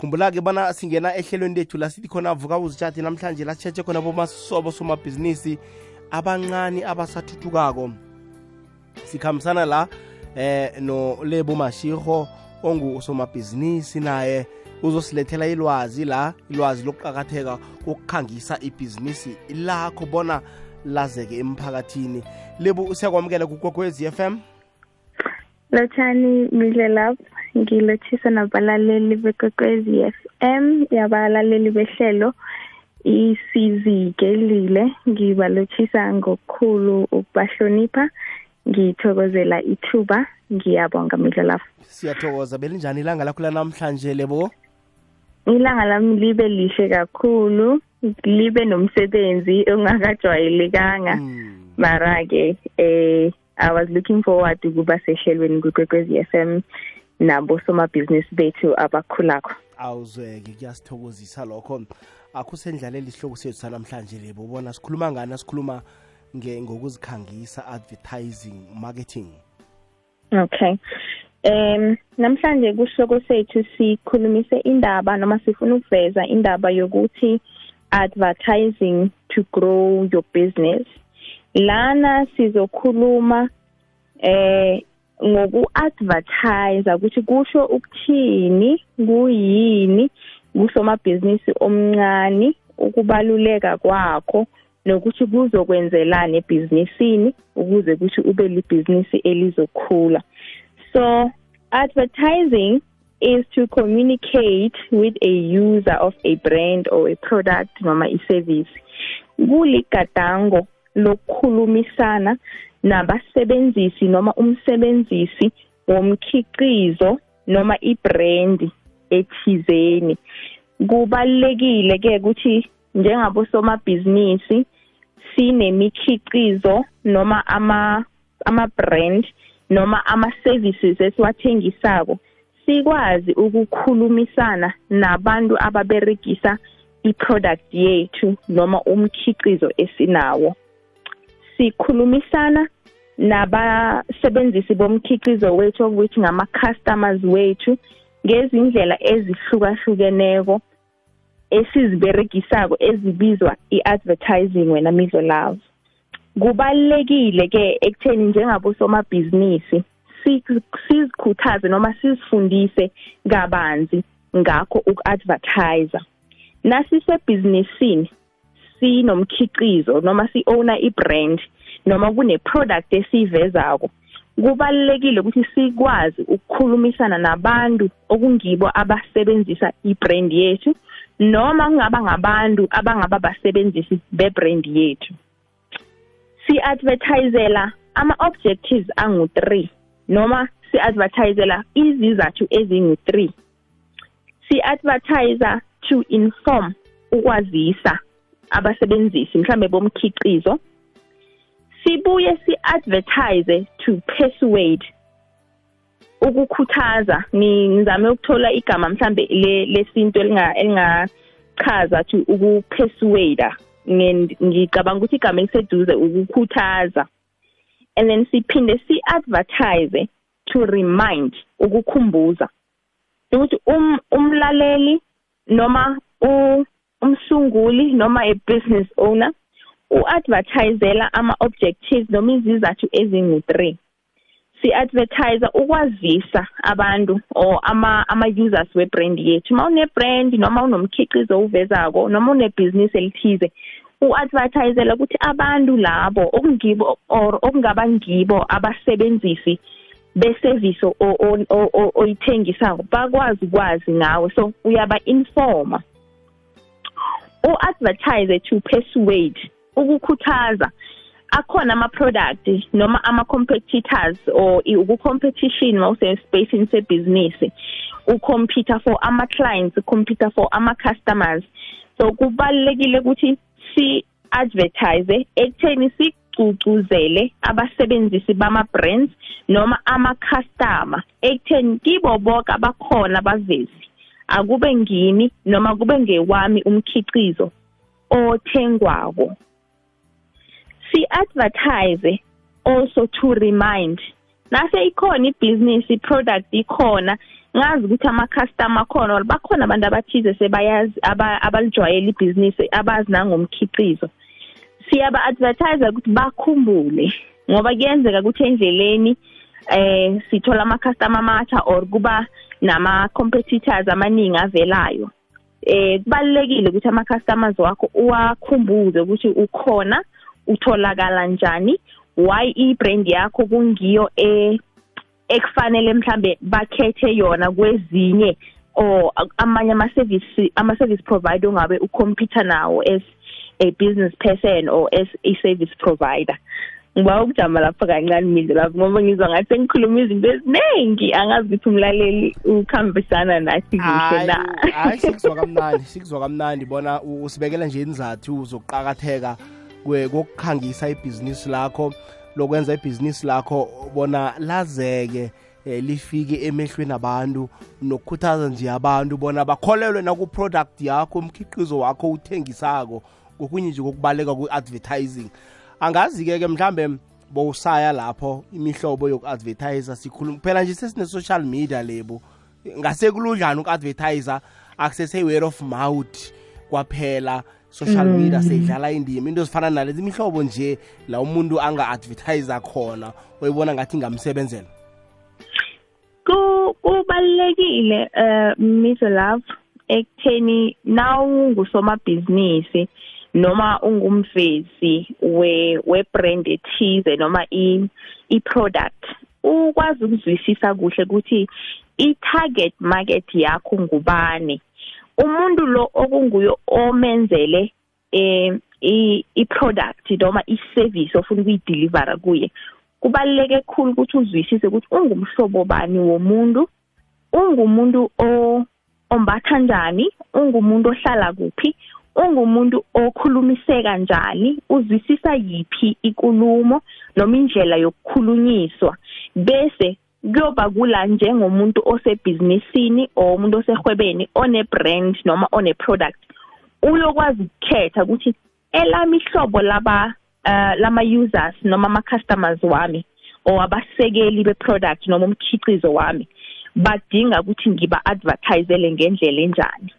khumbula-ke bona singena ehlelweni lethu la sithi khona vuka uzitshati namhlanje la sitshetshe khona bomasobo somabhizinisi abancane abasathuthukako. Sikhambisana la eh no lebo mashiro ongusomabhizinisi naye uzosilethela ilwazi la ilwazi lokuqakatheka kokukhangisa ibhizinisi lakho bona lazeke emphakathini. Lebu siyakwamukela kukwekwezi FM lotshani midle lapho. Ngilothisa nabalaleli bekwekwezi FM yabalaleli behlelo isizikelile. Ngibalothisa ngokukhulu ukubahlonipha ngithokozela ithuba ngiyabonga midle lapho siyathokoza. Belinjani ilanga lakho lanamhlanje lebo? Ilanga lami libe lihle kakhulu libe nomsebenzi ongakajwayelekanga. Mara-ke eh I was looking forward ukuba sehlelweni kwekwezi FM nabo somabhizinisi bethu abakhulakho awuzweke kuyasithokozisa lokho. Akusendlalela isihloko sethu sanamhlanje lebo ubona sikhuluma ngani? Sikhuluma ngokuzikhangisa advertising marketing. Okay. Um namhlanje kuhloko sethu sikhulumise indaba noma sifuna ukuveza indaba yokuthi advertising to grow your business. Lana sizokhuluma eh ngoku-advertise ukuthi kusho ukuthini kuyini kusomabhizinisi omncane ukubaluleka kwakho nokuthi kuzokwenzelana ebhizinisini ukuze kuthi ube libhizinisi elizokhula. So advertising is to communicate with a user of a brand or a product noma i-service. Kuligadango lokukhulumisana nabasebenzisi noma umsebenzisi womkhiqizo noma ibrand ethizeni. Kubalekile ke ukuthi njengabo somabhizinisi sinemikhiqizo noma ama ama brand noma ama services esiwathengisako sikwazi ukukhulumisana nabantu ababeregisa iproduct yethu noma umkhiqizo esinawo. Sikhulumisana nabasebenzisi bomkhiqizo wethu okuthi ngama customers wethu ngezindlela ezihlukahlukeneko esiziberegisako ezibizwa i-advertising wena midlo love. Kubalekile ke ekutheni njengabo somabhizinisi sizikhuthaze noma sizifundise kabanzi ngakho uku-advertiser. Nasisebhizinisini sinomkhiqizo noma si-owner i-brand noma kune-product esiyivezako kubalekile ukuthi sikwazi ukukhulumisana nabantu okungibo abasebenzisa i-brand yethu noma kungaba ngabantu abangaba basebenzisi bebrand yethu. Si-advertisela ama-objectives angu-3 noma si-advertisela izizathu ezingu-3 si-advertiser to inform ukwazisa abasebenzisi mhlambe bomkhiqizo sibuye si-advertise to persuade ukukhuthaza. Ngizame ukuthola igama mhlambe lesinto elingachaza to ukupersuade ngicabanga ukuthi igama eliseduze ukukhuthaza. And then siphinde si-advertise to remind ukukhumbuza. Ukuthi um umlaleli noma umsunguli noma a business owner uadvertisela ama objectives noma izizathu ezingu3 si-advertise ukwazisa abantu or ama ama webrand yethu. Uma une brand noma unomkhiqizo uvezako noma unebhizinisi elithize u-advertisela ukuthi abantu labo okungibo or okungaba ngibo abasebenzisi beservice oyithengisako bakwazi ukwazi ngawe. So uyaba informa u-advertise to persuade ukukhuthaza akhona ama-product noma ama-competitors or uku-competition mawusespacini sebhizinisi ucomputer for ama-clients ucomputer for ama-customers. So kubalulekile ukuthi si-advertise ekutheni sigcugcuzele abasebenzisi bama-brands noma ama-customer ekutheni kibo bonke abakhona abavezi akube ngimi noma kube ngewami umkhiqizo othengwako. Si-advertise also to remind. Nase ikhona ibhizinisi product ikhona ngazi ukuthi ama-customer khona bakhona abantu abathize sebayazi abalijwayela ibhizinisi abazi nangomkhiqizo. Siyaba-advertise ukuthi bakhumbule ngoba kuyenzeka ukuthi endleleni eh sithola ama-customer amatsha or kuba nama-competitors amaningi avelayo eh kubalekile ukuthi ama-customers wakho uwakhumbuze ukuthi ukhona utholakala njani why i-brand yakho kungiyo e ekufanele mhlambe bakhethe yona kwezinye or amanye ama service ama service provider ongabe ucompete nawo as a business person or as a service provider. Ngiba ukujama lapha kancane mina lapho ngoba ngizwa ngathi sengikhuluma izinto eziningi. Angazi ukuthi umlaleli ukhambisana nathi kuhle na? Hayi sikuzwa kamnandi sikuzwa kamnandi. Bona usibekela nje inzathu zokuqakatheka kokukhangisa ibhizinisi lakho. Lokwenza ibhizinisi lakho bona lazeke eh, lifike emehlweni abantu nokukhuthaza nje abantu bona bakholelwe naku-product yakho umkhiqizo wakho uthengisako kokunye nje kokubaleka ku-advertising angazi-ke ke mhlambe bowusaya lapho imihlobo yoku-advertisa sikhuluma phela nje sesine-social media lebo. Ngasekuludlana uku-advertisa akusese-word of mouth kwaphela. Social mm. media seyidlala indima. Into ezifana nalezi imihlobo nje la umuntu anga-advertisa khona oyibona ngathi ingamsebenzela. Kubalulekile uh Miss Love ekutheni nawungusomabhizinisi noma ungumvezi we webrand ethize noma i iproduct ukwazi ukuzwisisa kuhle ukuthi i-target market yakho ngubani. Umuntu lo okunguyo omenzele eh i-product noma i-service ofuna ukuyideliver kuye kubaluleke kakhulu ukuthi uzwisise ukuthi ungumhlobo bani womuntu ungumuntu ombatha kanjani ungumuntu ohlala kuphi ungumuntu okhulumiseka kanjani uzwisisa yipi ikulumo noma indlela yokukhulunyiswa. Bese kuyoba kula njengomuntu osebhizinisini or umuntu osehwebeni one brand noma one product uyokwazi ukukhetha ukuthi elami ihlobo laba uh, lama users noma ama customers wami or abasekeli be product noma umkhiqizo wami badinga ukuthi ngiba advertisele ngendlela enjani?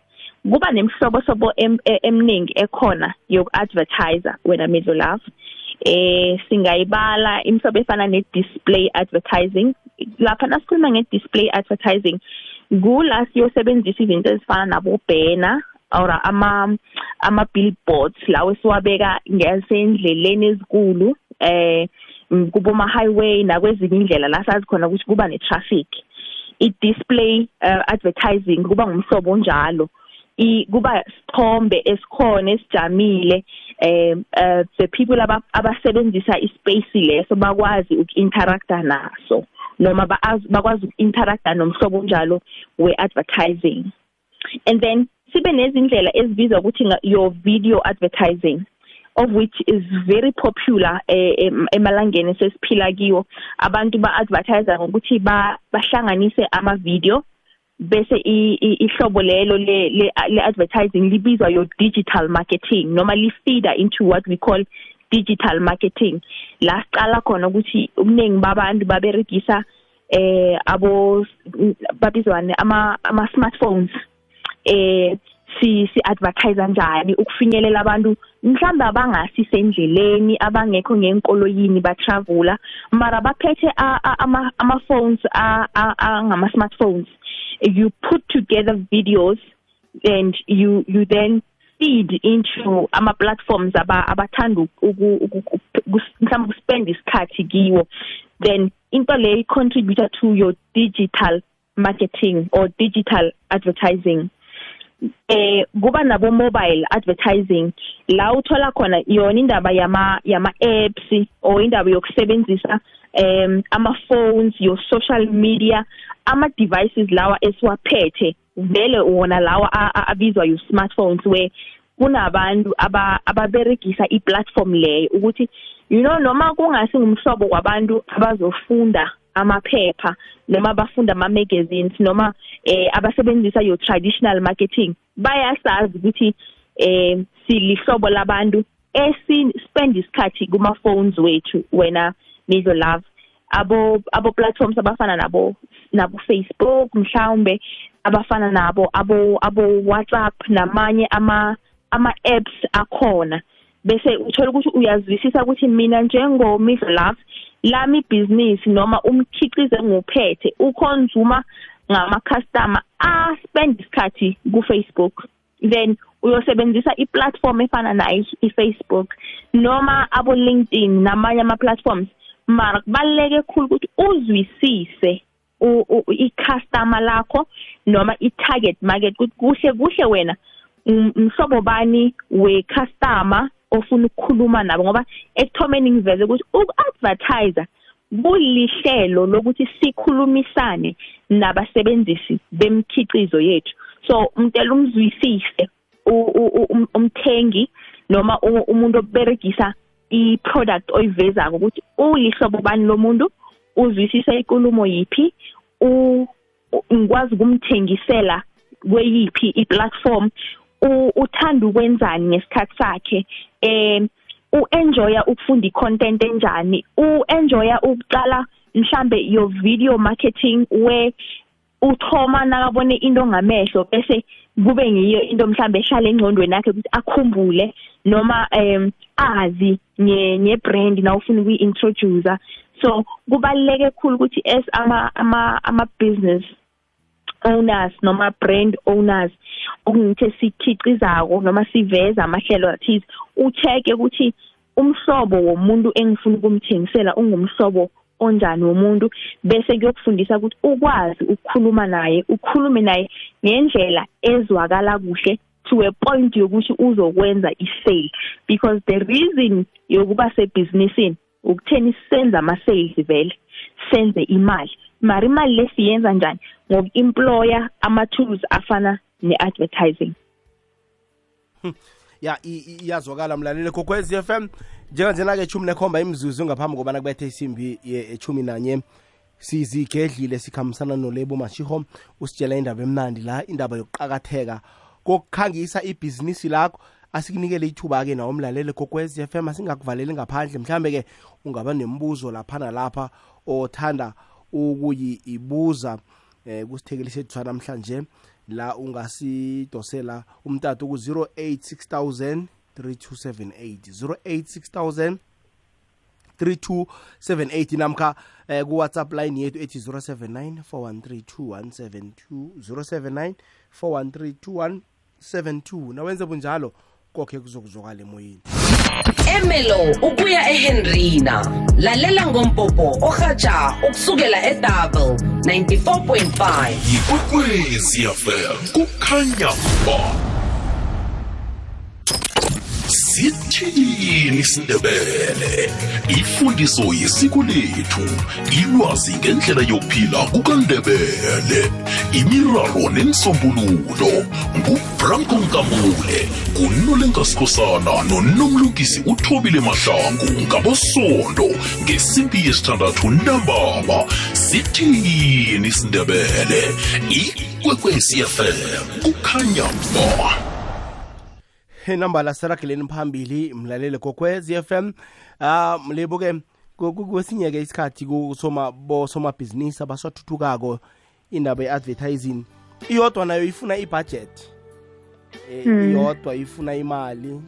Kuba nemhlobo sobo e, eminingi ekhona yokuadvertiser wena middle love. Eh singayibala imhlobo efana ne display advertising. Lapha nasikhuluma nge display advertising kula siyosebenzisa izinto ezifana nabo banner or ama ama billboards lawo siwabeka ngesendleleni ezikulu eh kubo ma highway nakwezinye indlela la sazi khona ukuthi kuba ne traffic i display uh, advertising kuba ngumhlobo onjalo. Kuba sithombe esikhona esijamile eh uh, the people aba abasebenzisa ispace leso bakwazi ukuinteracta naso noma bakwazi ukuinteracta nomhlobo onjalo we-advertising. And then sibe nezindlela ezibizwa ukuthi your video advertising of which is very popular eh, emalangeni sesiphila kiwo. Abantu ba-advertise ngokuthi bahlanganise ama-video bese ihlobo lelo le le advertising libizwa your digital marketing noma li feeder into what we call digital marketing. La siqala khona ukuthi ubuningi babantu baberegisa eh abo babizwane ama ama smartphones eh si si advertise kanjani ukufinyelela abantu mhlawumbe abangasisendleleni abangekho ngenkoloyini ba traveler mara baphethe ama ama phones angama smartphones. You put together videos and you you then feed into ama platforms aba abathanda mhlawumbe ukuspend isikhathi kiwo then into le contributor to your digital marketing or digital advertising. Eh kuba nabo mobile advertising la uthola khona yona indaba yama yama apps or indaba yokusebenzisa um ama phones your social media ama devices lawa esiwaphethe vele wona lawa abizwa you smartphones where kunabantu ababeregisa iplatform leyo ukuthi you know noma kungasi ngumhlobo kwabantu abazofunda amaphepha noma bafunda ama magazines noma eh abasebenzisa your traditional marketing bayasazi ukuthi eh silihlobo labantu esi spend isikhathi kuma phones wethu wena nizo love. Abo abo platforms abafana nabo nabo Facebook mhlawumbe abafana nabo abo abo WhatsApp namanye ama ama apps akhona. Bese uthola ukuthi uyazwisisa ukuthi mina njengo Miss Love lami business noma umkhiqizo enguphethe ukhonzuma ngama customer a spend isikhathi ku Facebook then uyosebenzisa i-platform efana nayo i-Facebook noma abo LinkedIn namanye ama platforms mara kubaleke kakhulu ukuthi uzwisise i-customer lakho noma i-target market kuhle kuhle wena umhlobo bani we-customer ofuna ukukhuluma nabo. Ngoba ekuthomeni ngiveze ukuthi uku-advertiser kulihlelo lokuthi sikhulumisane nabasebenzisi bemkhiqizo yethu. So umtela umzwisise umthengi noma umuntu oberegisa i-product oyivezako ukuthi ulihlobo bani lomuntu uzwisisa inkulumo yiphi ngikwazi ukumthengisela kweyiphi i-platform uthanda ukwenzani ngesikhathi sakhe um u-enjoya ukufunda i-content enjani u-enjoya ukuqala mhlambe your video marketing where uthoma nakabone into ngamehlo bese kube ngiyo into mhlambe ehlala engcondweni yakhe ukuthi akhumbule noma um azi nye brand na ufuna ukuyi-introducer so kubaluleke kakhulu ukuthi as ama ama ama business owners noma brand owners okungithe sikhiqizako noma siveza amahlelo athize ucheke ukuthi umhlobo womuntu engifuna ukumthengisela ungumhlobo onjani womuntu bese kuyokufundisa ukuthi ukwazi ukukhuluma naye ukhulume naye ngendlela ezwakala kuhle to a point yokuthi uzokwenza isale. Because the reason yokuba sebusinessini ukutheni senza ama sales vele senze imali. Mara imali lesiyenza njani? Ngoku-employer ama-tools afana ne-advertising. Hmm. Ya iyazwakala mlaleli kokwez f m. Njenganjena-ke eshumi nekhomba imzuzu ngaphambi kobana kubethe isimbi eshumi nanye sizigedlile sikhambisana nolebo mashiho usitshela indaba emnandi la indaba yokuqakatheka kokukhangisa ibhizinisi lakho. Asikunikele ithuba-ke nawo mlaleli kokwez f m asingakuvaleli ngaphandle. Mhlambe-ke ungaba nembuzo lapha nalapha othanda ukuyibuza eh kusithekeli sethu namhlanje la ungasidosela umtato ku-086 3278 086 3278 namkha eh, ku-whatsapp line yethu ethi 079 413 079 413 nawenze bunjalo kokhe kuzokuzwakala emoyeni. Emelo ukuya ehenrina. Lalela ngompopo ohatsha ukusukela edouble 94.5 yikwekwezi fm kukhanya ba. Sithini isindebele ifundiso yesiko lethu ilwazi ngendlela yokuphila kukandebele. Imiraro nensombululo ngubranko nkamule kunolenkasikhosana nonomlungisi uthobile mahlangu ngabosondo ngesimpi yesithandathu ntambama. Sithini isindebele ikwekwecfm kukhanya ba inamba sirageleni phambili mlalele kokwez FM um mlebo ke kwesinye ke isikhathi kusoma bosomabhizinisi abasathuthukako indaba ye-advertising. Iyodwa nayo ifuna ibudget. Eh, hmm. iyodwa ifuna imali.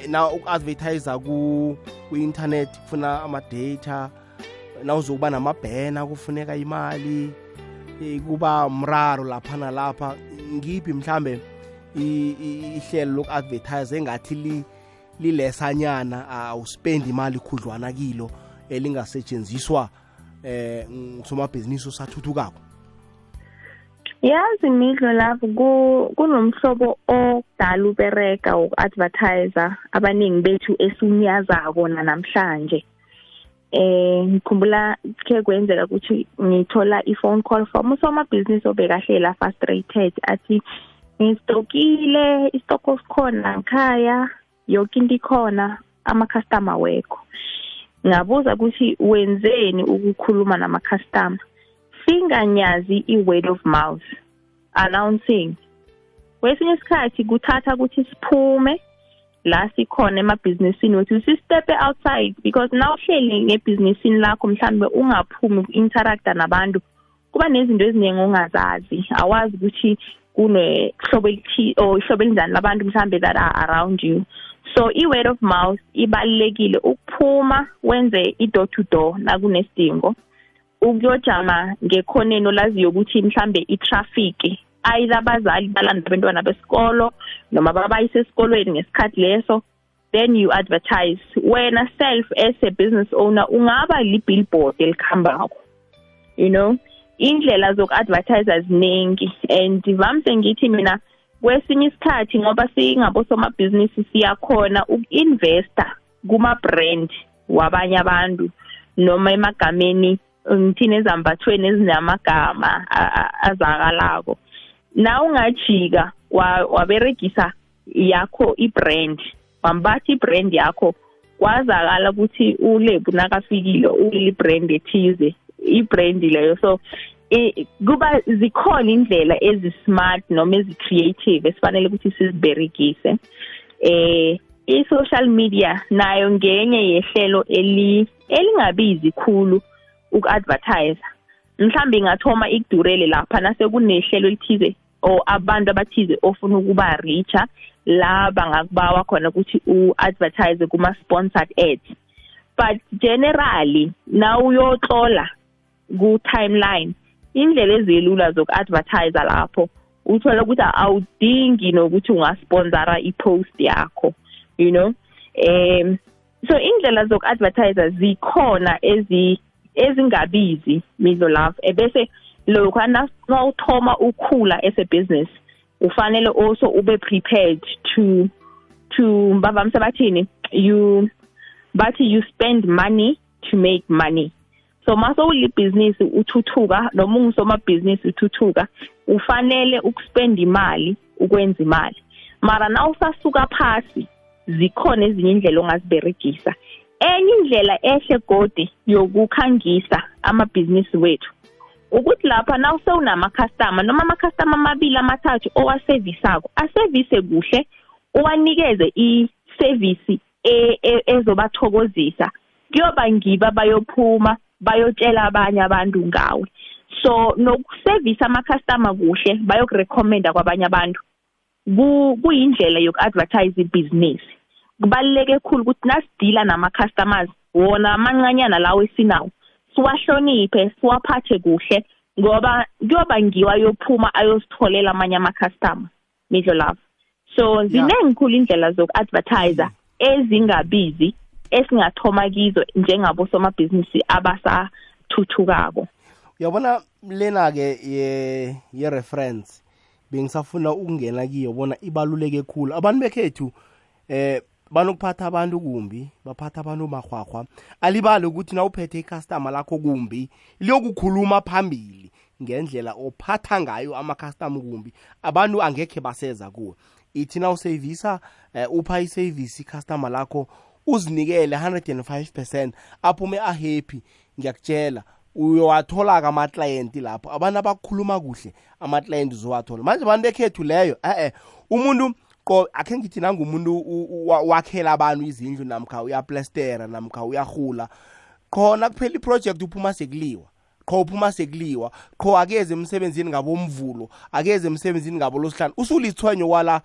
Eh, na uku-advertisa ku-internet kufuna ama-data na uzokuba namabhena kufuneka imali. Eh, kuba mraro lapha. Nalapha ngiphi mhlambe ihlelo loku-advertise engathi lilesanyana awuspendi imali khudlwana kilo elingasetshenziswa eh ngusomabhizinisi osathuthukako? Yazi midlo lapho kunomhlobo okudala ubereka woku-advertise abaningi bethu esinyazako namhlanje eh ngikhumbula ke kwenzeka ukuthi ngithola i-phone call from usomabhizinisi obekahlela frustrated athi ngistokile isitoko sikhona ngikhaya yonke into ikhona ama-customer wekho ngabuza ukuthi wenzeni ukukhuluma nama-customer? Singanyazi i-word of mouth announcing. Kwesinye isikhathi kuthatha ukuthi siphume la sikhona emabhizinisini wethu sistepe outside because now uhleli ngebhizinisini lakho mhlawumbe ungaphumi ku-interacta nabantu kuba nezinto eziningi ongazazi. Awazi ukuthi kunehlobo elithi or ihlobo elinjani labantu mhlambe that are around you. So i-word of mouth ibalulekile ukuphuma wenze i-door to door nakunesidingo ukuyojama ngekhoneni olaziyo ukuthi mhlambe i-traffic either abazali balanda abantwana besikolo noma babayise esikolweni ngesikhathi leso then you advertise. Wena self as a business owner ungaba li-billboard elikhambako you know? Indlela zoku-advertise ziningi and vamse ngithi mina kwesinye isikhathi ngoba singabosomabhizinisi siyakhona uku-investa kuma-brand wabanye abantu noma emagameni ngithini ezambathweni ezinamagama azakalako na ungajika waberegisa yakho i-brand wambathi i-brand yakho kwazakala ukuthi ulebu nakafikile uli-brand ethize. I-brand leyo so kuba zikhona indlela ezi-smart noma ezi-creative esifanele ukuthi siziberegise. Eh i-social media nayo ngenye yehlelo eli elingabizi khulu uku-advertise mhlambe ingathoma ikudurele lapha nase kunehlelo elithize or abantu abathize ofuna ukuba richer la bangakubawa khona ukuthi u-advertise kuma-sponsored ads. But generally na uyotlola ku-timeline. Indlela ezilula zoku-advertise lapho uthola ukuthi awudingi nokuthi ungasponsora i-post yakho you know? Um so indlela zoku-advertise zikhona ezi ezingabizi midlo love ebese lokho nawuthoma ukhula as a business ufanele also ube prepared to to bavamse bathini? You bathi you spend money to make money. So mase ulibhizinisi uthuthuka noma ungusomabhizinisi uthuthuka ufanele ukuspend imali ukwenza imali. Mara na usasuka phasi zikhona ezinye indlela ongaziberegisa. Enye indlela ehle godi yokukhangisa amabhizinisi wethu ukuthi lapha na usewunama-customer noma ama-customer amabili amathathu owasevisako asevise kuhle uwanikeze i-service e, e, ezobathokozisa. Kuyoba ngiba bayophuma bayotshela abanye abantu ngawe. So nokusevisa ama-customer kuhle bayokurecommenda kwabanye abantu. Kuyindlela yoku-advertise ibhizinisi kubaluleke khulu ukuthi nasidila nama-customers wona amancanyana lawo esinawo siwahloniphe siwaphathe kuhle ngoba kuyoba ngiwa yophuma ayositholela amanye ama-customer midlo lapho so ziningi khulu indlela zoku-advertise ezingabizi esingathoma kizo njengabosomabhizinisi abasathuthukako uyabona lena-ke ye-reference bengisafuna ukungena kiyo bona ibaluleke khulu. Abantu bekhethu eh banokuphatha abantu kumbi baphatha abantu mahwahwa alibali ukuthi na uphethe icustomer lakho kumbi liyokukhuluma phambili ngendlela ophatha ngayo ama-customer kumbi. Abantu angekhe baseza kuwe. Ithi na usevisa uh, upha isevisi icustomer lakho uzinikele 105 percent aphume ahappy. Ngiyakutshela uyowathola-ke amaklayenti lapho. Abantu abakhuluma kuhle amaklayenti uzowathola. Manje abantu bekhethu leyo e-e umuntu akhe ngithi nangumuntu wakhela abantu izindlu namkha uyaplastera namkha uyahula khona kuphela iproject uphuma sekuliwa qho uphuma sekuliwa qho akeze emsebenzini ngabomvulo akeze emsebenzini ngabo losihlanu usulithwenyo kwala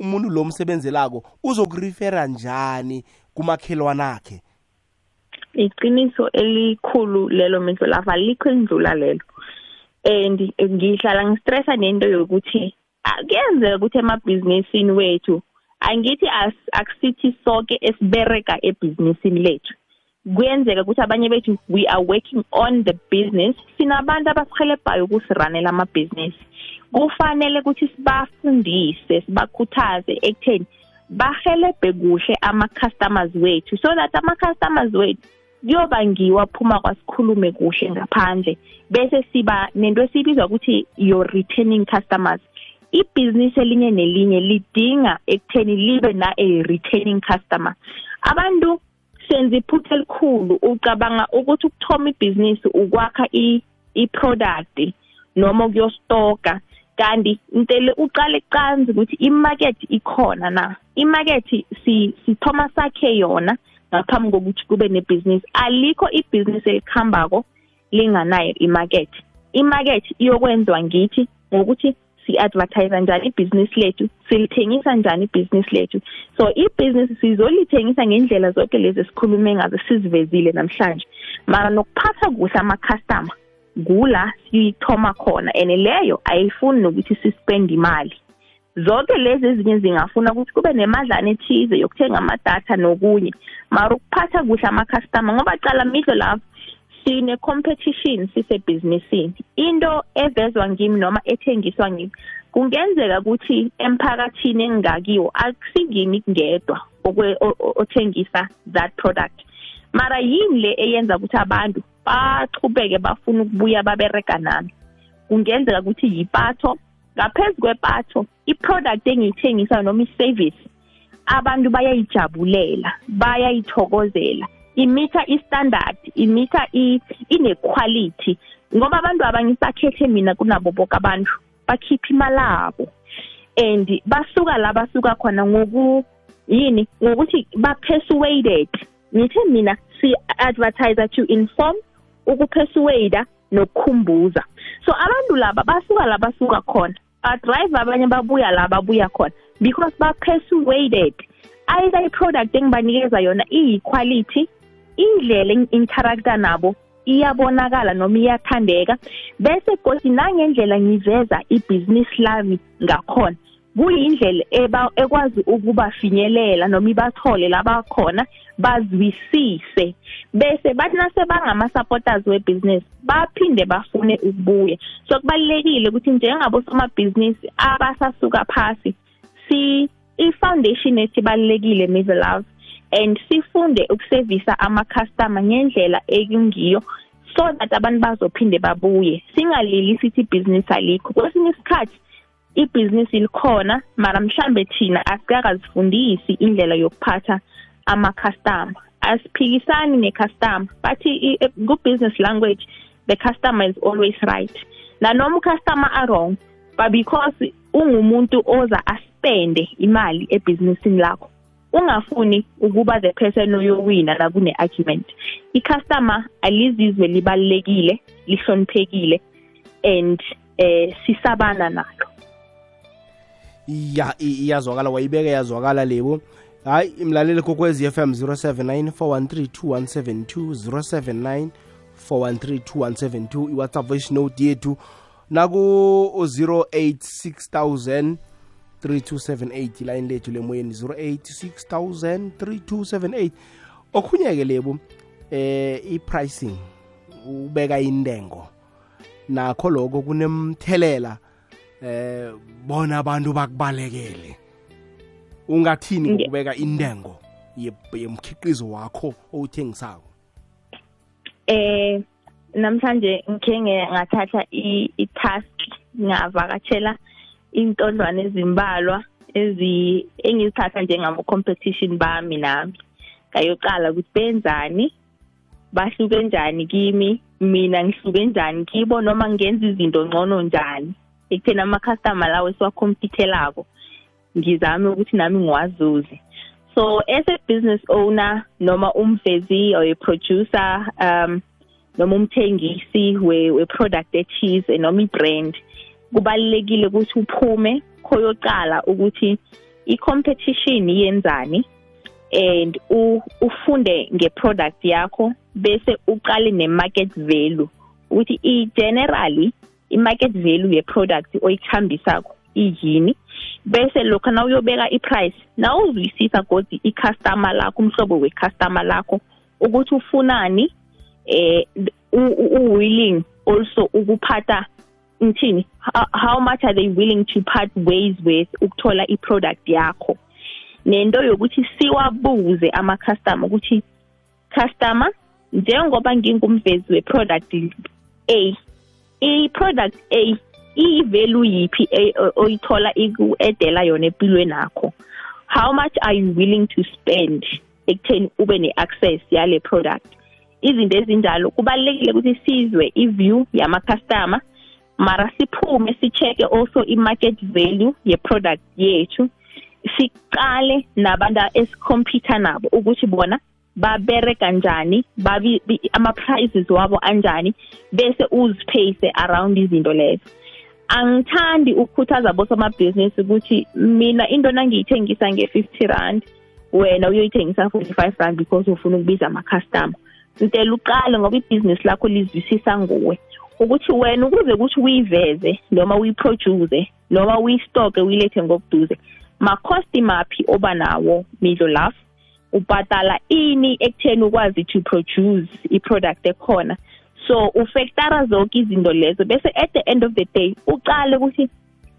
umuntu lo msebenzelako uzokurifera njani? Kumakhelwana akhe iqiniso elikhulu lelo mindlo lava likho indlula lelo. And ngihlala ngistressa nento yokuthi kuyenzeka ukuthi emabhizinisini wethu angithi akusithi sonke esibereka ebhizinisini lethu. Kuyenzeka ukuthi abanye bethu we are working on the business. Sinabantu abasihelebhayo ukusiranela amabhizinisi. Kufanele ukuthi sibafundise sibakhuthaze ekutheni bahelebhe kuhle ama-customers wethu. So that ama-customers wethu kuyoba ngiwa phuma kwasikhulume kuhle ngaphandle. Bese siba nento esiyibizwa ukuthi your returning customers ibhizinisi elinye nelinye lidinga ekutheni libe na-a-returning customer. Abantu senza iphutha elikhulu ucabanga ukuthi ukuthoma ibhizinisi ukwakha i-product noma ukuyostoka. Kanti intele uqale qanzi ukuthi imarket ikhona na? Imarket si sithoma sakhe yona ngaphambi kokuthi kube nebusiness. Alikho ibusiness elikhambako linganayo imarket. Imarket iyokwenzwa ngithi ngokuthi si-advertise njani ibhizinisi lethu silithengisa njani ibhizinisi lethu. So ibhizinisi sizolithengisa ngendlela zonke lezi esikhulume ngazo sizivezile namhlanje. Mara nokuphatha kuhle ama-customer kula siyithoma khona and leyo ayifuni nokuthi sispend imali. Zonke lezi ezinye zingafuna ukuthi kube nemadlana ethize yokuthenga amadatha nokunye. Mara ukuphatha kuhle ama-customer ngoba cala midlo lapho sine competition sisebhizinisini. Into evezwa ngimi noma ethengiswa ngimi kungenzeka ukuthi emphakathini engingakiwo akusingimi ngedwa othengisa that product. Mara yini le eyenza ukuthi abantu bachubeke bafuna ukubuya babereka nami. Kungenzeka ukuthi yipatho. Ngaphezu kwepatho i-product engiyithengisayo noma i-service abantu bayayijabulela bayayithokozela. Imitha i-standard imitha ine-quality ngoba abantu abangisakhethe mina kunabo bonke abantu bakhipha imali abo and basuka la basuka khona ngoku yini? Ngokuthi ba-persuaded. Ngithe mina si-advertiser to inform ukupersuada nokukhumbuza. So abantu laba basuka la basuka khona badrive abanye babuya la babuya khona because ba-persuaded either i-product engibanikeza yona iyi-quality indlela engi-interacta nabo iyabonakala noma iyathandeka bese godi nangendlela ngiveza ibhizinisi lami ngakhona kuyindlela ekwazi ukubafinyelela noma ibathole labakhona bazwisise. Bese bathi nasebangama-supporters webhizinisi baphinde bafune ukubuya so kubalulekile ukuthi njengabosomabhizinisi abasasuka phasi si i-foundation ethi ibalulekile Middle Love and sifunde ukusevisa ama-customer ngendlela ekungiyo so that abantu bazophinde babuye. Singalili sithi ibhizinisi alikho. Kwesinye isikhathi ibhizinisi likhona mara mhlambe thina asikakazifundisi indlela yokuphatha ama-customer asiphikisani ne-customer bathi ku-business language the customer is always right. Nanoma ucustomer a-wrong but because ungumuntu oza aspende imali ebhizinisini lakho ungafuni ukuba the person oyowina la kune argument icustomer alizizwe libalekile lihloniphekile and eh sisabana nalo. Ya iyazwakala wayibeke yazwakala lebo. Hayi imlaleli kokwezi FM 079 4132172 079 4132172 iwhatsapp voice note yethu naku 086000 3278 line lethu lemoyeni 086000 3278 okhunye-ke lebu eh i-pricing ubeka intengo nakho lokho kunemthelela eh bona abantu bakubalekele. Ungathini ngokubeka intengo yemkhiqizo wakho owuthengisako? Eh namhlanje ngike ngathatha i-task ngavakatshela intondwane ezimbalwa ezi engizithatha njengama competition bami nami. Ngayoqala ukuthi benzani bahluke njani kimi mina ngihluke njani kibo noma ngenza izinto ngcono njani ekutheni ama-customer lawo esiwacompitelako ngizame ukuthi nami ngiwazuze. So as a business owner noma umvezi or a producer um noma umthengisi we-product ethize noma i-brand kubalekile ukuthi uphume khoyoqala ukuthi i-competition yenzani and ufunde ngeproduct yakho bese uqale ne-market value. Ukuthi i-generally i-market value ye-product oyithambisakho iyini? Bese lokho na uyobeka i-price na uzwisisa godi i-customer lakho umhlobo we-customer lakho ukuthi ufunani eh u-willing also ukuphatha ngithini how much are they willing to part ways with ukuthola i-product yakho? Nento yokuthi siwabuze ama-customer ukuthi customer njengoba ngingumvezi we-product A i-product A i-value yiphi oyithola iku-edela yona empilweni nakho how much are you willing to spend ekutheni ube ne-access yale product? Izinto ezinjalo kubalekile ukuthi sizwe i-view yama-customer mara siphume sicheke also i-market value ye-product yethu siqale nabantu esikhompyutha nabo ukuthi bona babere kanjani babi ama-prices wabo anjani bese uzipayse around izinto lezo. Angithandi ukukhuthaza bosomabhizinisi ukuthi mina into nangiyithengisa nge-fifty rand wena uyoyithengisa forty-five rand because ufuna ukubiza ama-customer. Ntela uqale ngoba ibhizinisi lakho lizwisisa nguwe. Ukuthi wena ukuze ukuthi uyiveze noma uyiproduce noma uyistoke uyilethe ngokuduze makhosti maphi oba nawo midlo lafu ubhatala ini ekutheni ukwazi to produce i-product ekhona? So ufactora zonke izinto lezo. Bese at the end of the day uqale ukuthi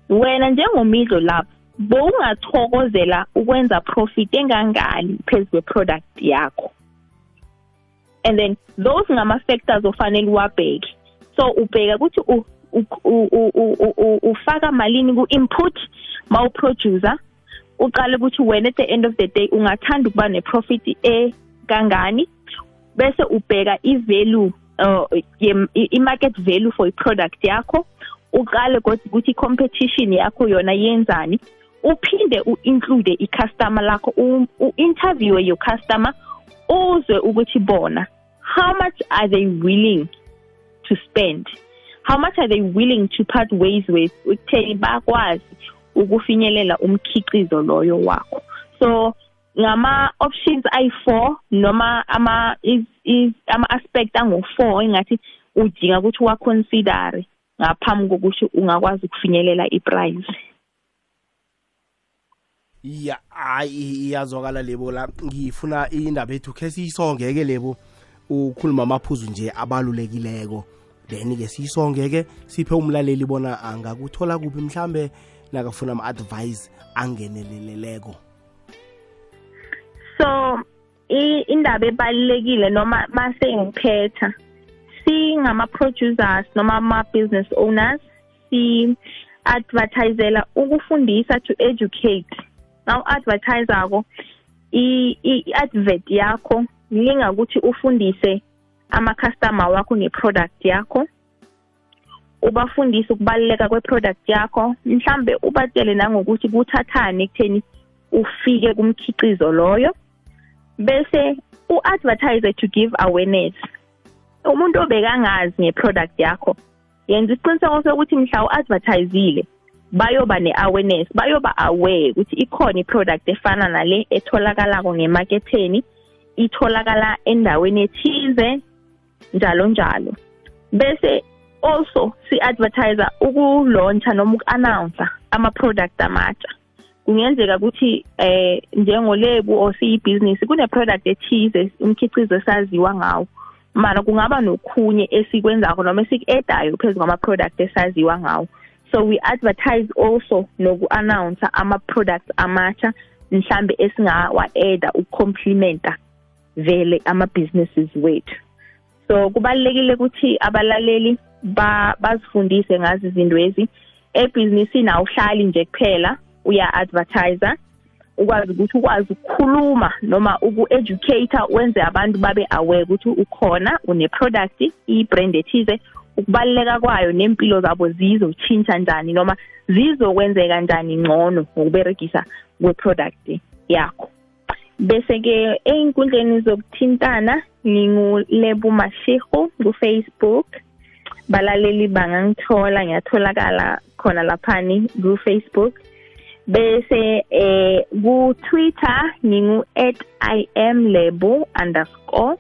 wena njengomidlo lapho bowungathokozela ukwenza profit engangani phezu kwe-product yakho. And then those ngama-factors ofanele uwabheke. So ubheka ukuthi ufaka malini ku-input ma uproducer uqale ukuthi wena at the end of the day ungathanda ukuba ne-profit ekangani bese ubheka i-value i-market value for i-product yakho uqale ukuthi i-competition yakho yona yenzani uphinde u-include i-customer lakho u-interviewe your customer uzwe ukuthi bona how much are they willing to spend? How much are they willing to part ways with? Ekutheni bakwazi ukufinyelela umkhiqizo loyo wakho. So ngama options ayi4 noma ama ama aspect angu4 engathi udinga ukuthi wa consider ngaphambi kokuthi ungakwazi ukufinyelela iprice. Ya hayi iyazwakala lebo la. Ngifuna indaba ethu khe siyisongeke lebo. Ukhuluma amaphuzu nje abalulekileko. Then ke siyisongeke siphe umlaleli bona angakuthola kuphi mhlambe nakafuna ama-advice angeneleleleko. So indaba ebalulekile noma mase ngiphetha singama-producers noma ama-business owners si-advertisela ukufundisa to educate. Na u-advertise-ako i-advert yakho lingakuthi ufundise ama-customer wakho nge-product yakho ubafundise ukubaluleka kwe-product yakho mhlambe ubatshele nangokuthi kuthathani ekutheni ufike kumkhiqizo loyo. Bese u-advertise to give awareness. Umuntu obekangazi nge-product yakho yenza isiqiniseko sokuthi mhla u-advertisile bayoba ne-awareness bayoba aware ukuthi ikhona i-product efana nale etholakalako ngemaketheni itholakala endaweni ethize njalo njalo. Bese also si-advertiser ukulontsha noma uku-announcer ama-product amatsha. Kungenzeka ukuthi eh njengolebu or siyibhizinisi kune-product ethize umkhicizo esaziwa ngawo. Mara kungaba nokhunye esikwenzako noma esiku-edayo phezu kwama-product esaziwa ngawo. So we advertise also noku-announcer ama-products amatsha mhlambe esingawa-eda ukucomplimenta vele ama-businesses wethu. So kubalulekile ukuthi abalaleli bazifundise ngazi izinto ezi ebhizinisini awuhlali nje kuphela. Uya-advertiser ukwazi ukuthi ukwazi ukukhuluma noma uku-educator wenze abantu babe aware ukuthi ukhona une-product i-brand ethize. Ukubaluleka kwayo nempilo zabo zizothintsha njani noma zizokwenzeka njani ngcono ngokuberegisa kwe-product yakho. Bese-ke ey'nkundleni zokuthintana ngingulebu mashihu ku-facebook. Balaleli bangangithola ngiyatholakala khona laphani ku-facebook. Bese eh ku-twitter ngingu-at i am lebo underscore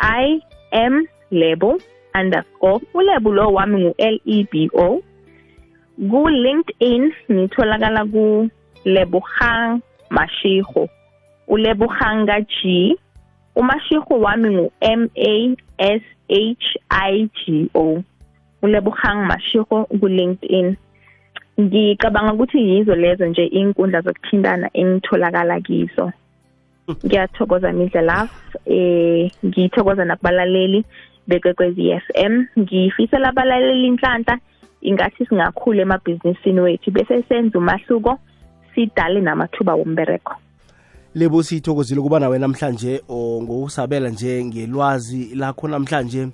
i am lebo underscore. Ulebu lo wami ngu-l e b o. Ku-linkedin ngitholakala ku-lebogang mashiho. Ulebogang ka-g umashiho wami ngu-m a s h i g o. Ulebogang mashiho ku-linkedin ngicabanga ukuthi yizo lezo nje iy'nkundla zokuthintana engitholakala kizo. Ngiyathokoza midlelav eh ngithokoza nakubalaleli bekwekwezi FM ngifisela abalaleli inhlanhla ingathi singakhulu emabhizinisini wethu bese senza umahluko sidale namathuba wombereko lebo sithokozile kuba nawe namhlanje ngokusabela nje ngelwazi lakho namhlanje.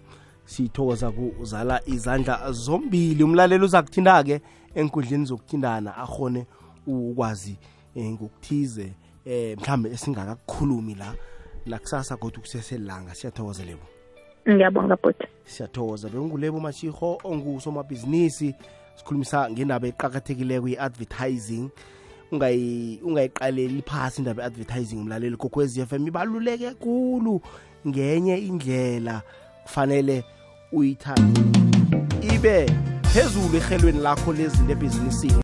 Sithokoza kuzala izandla zombili. Umlaleli uza kuthinta-ke enkundleni zokuthindana akhone ukwazi um ngokuthize eh mhlambe esingakakukhulumi la nakusasa kodwa kuseselanga siyathokoza lebo ngiyabonga bhuti. Siyathokoza bengulebo mashiho ongusomabhizinisi sikhulumisa ngendaba eqakathekileko kwi-advertising ungayi- ungayiqaleli phasi indaba ye-advertising umlaleli f m. Ibaluleke kulu ngenye indlela. Kufanele uyithande ibe phezulu ehelweni lakho lezinto ebhizinisini.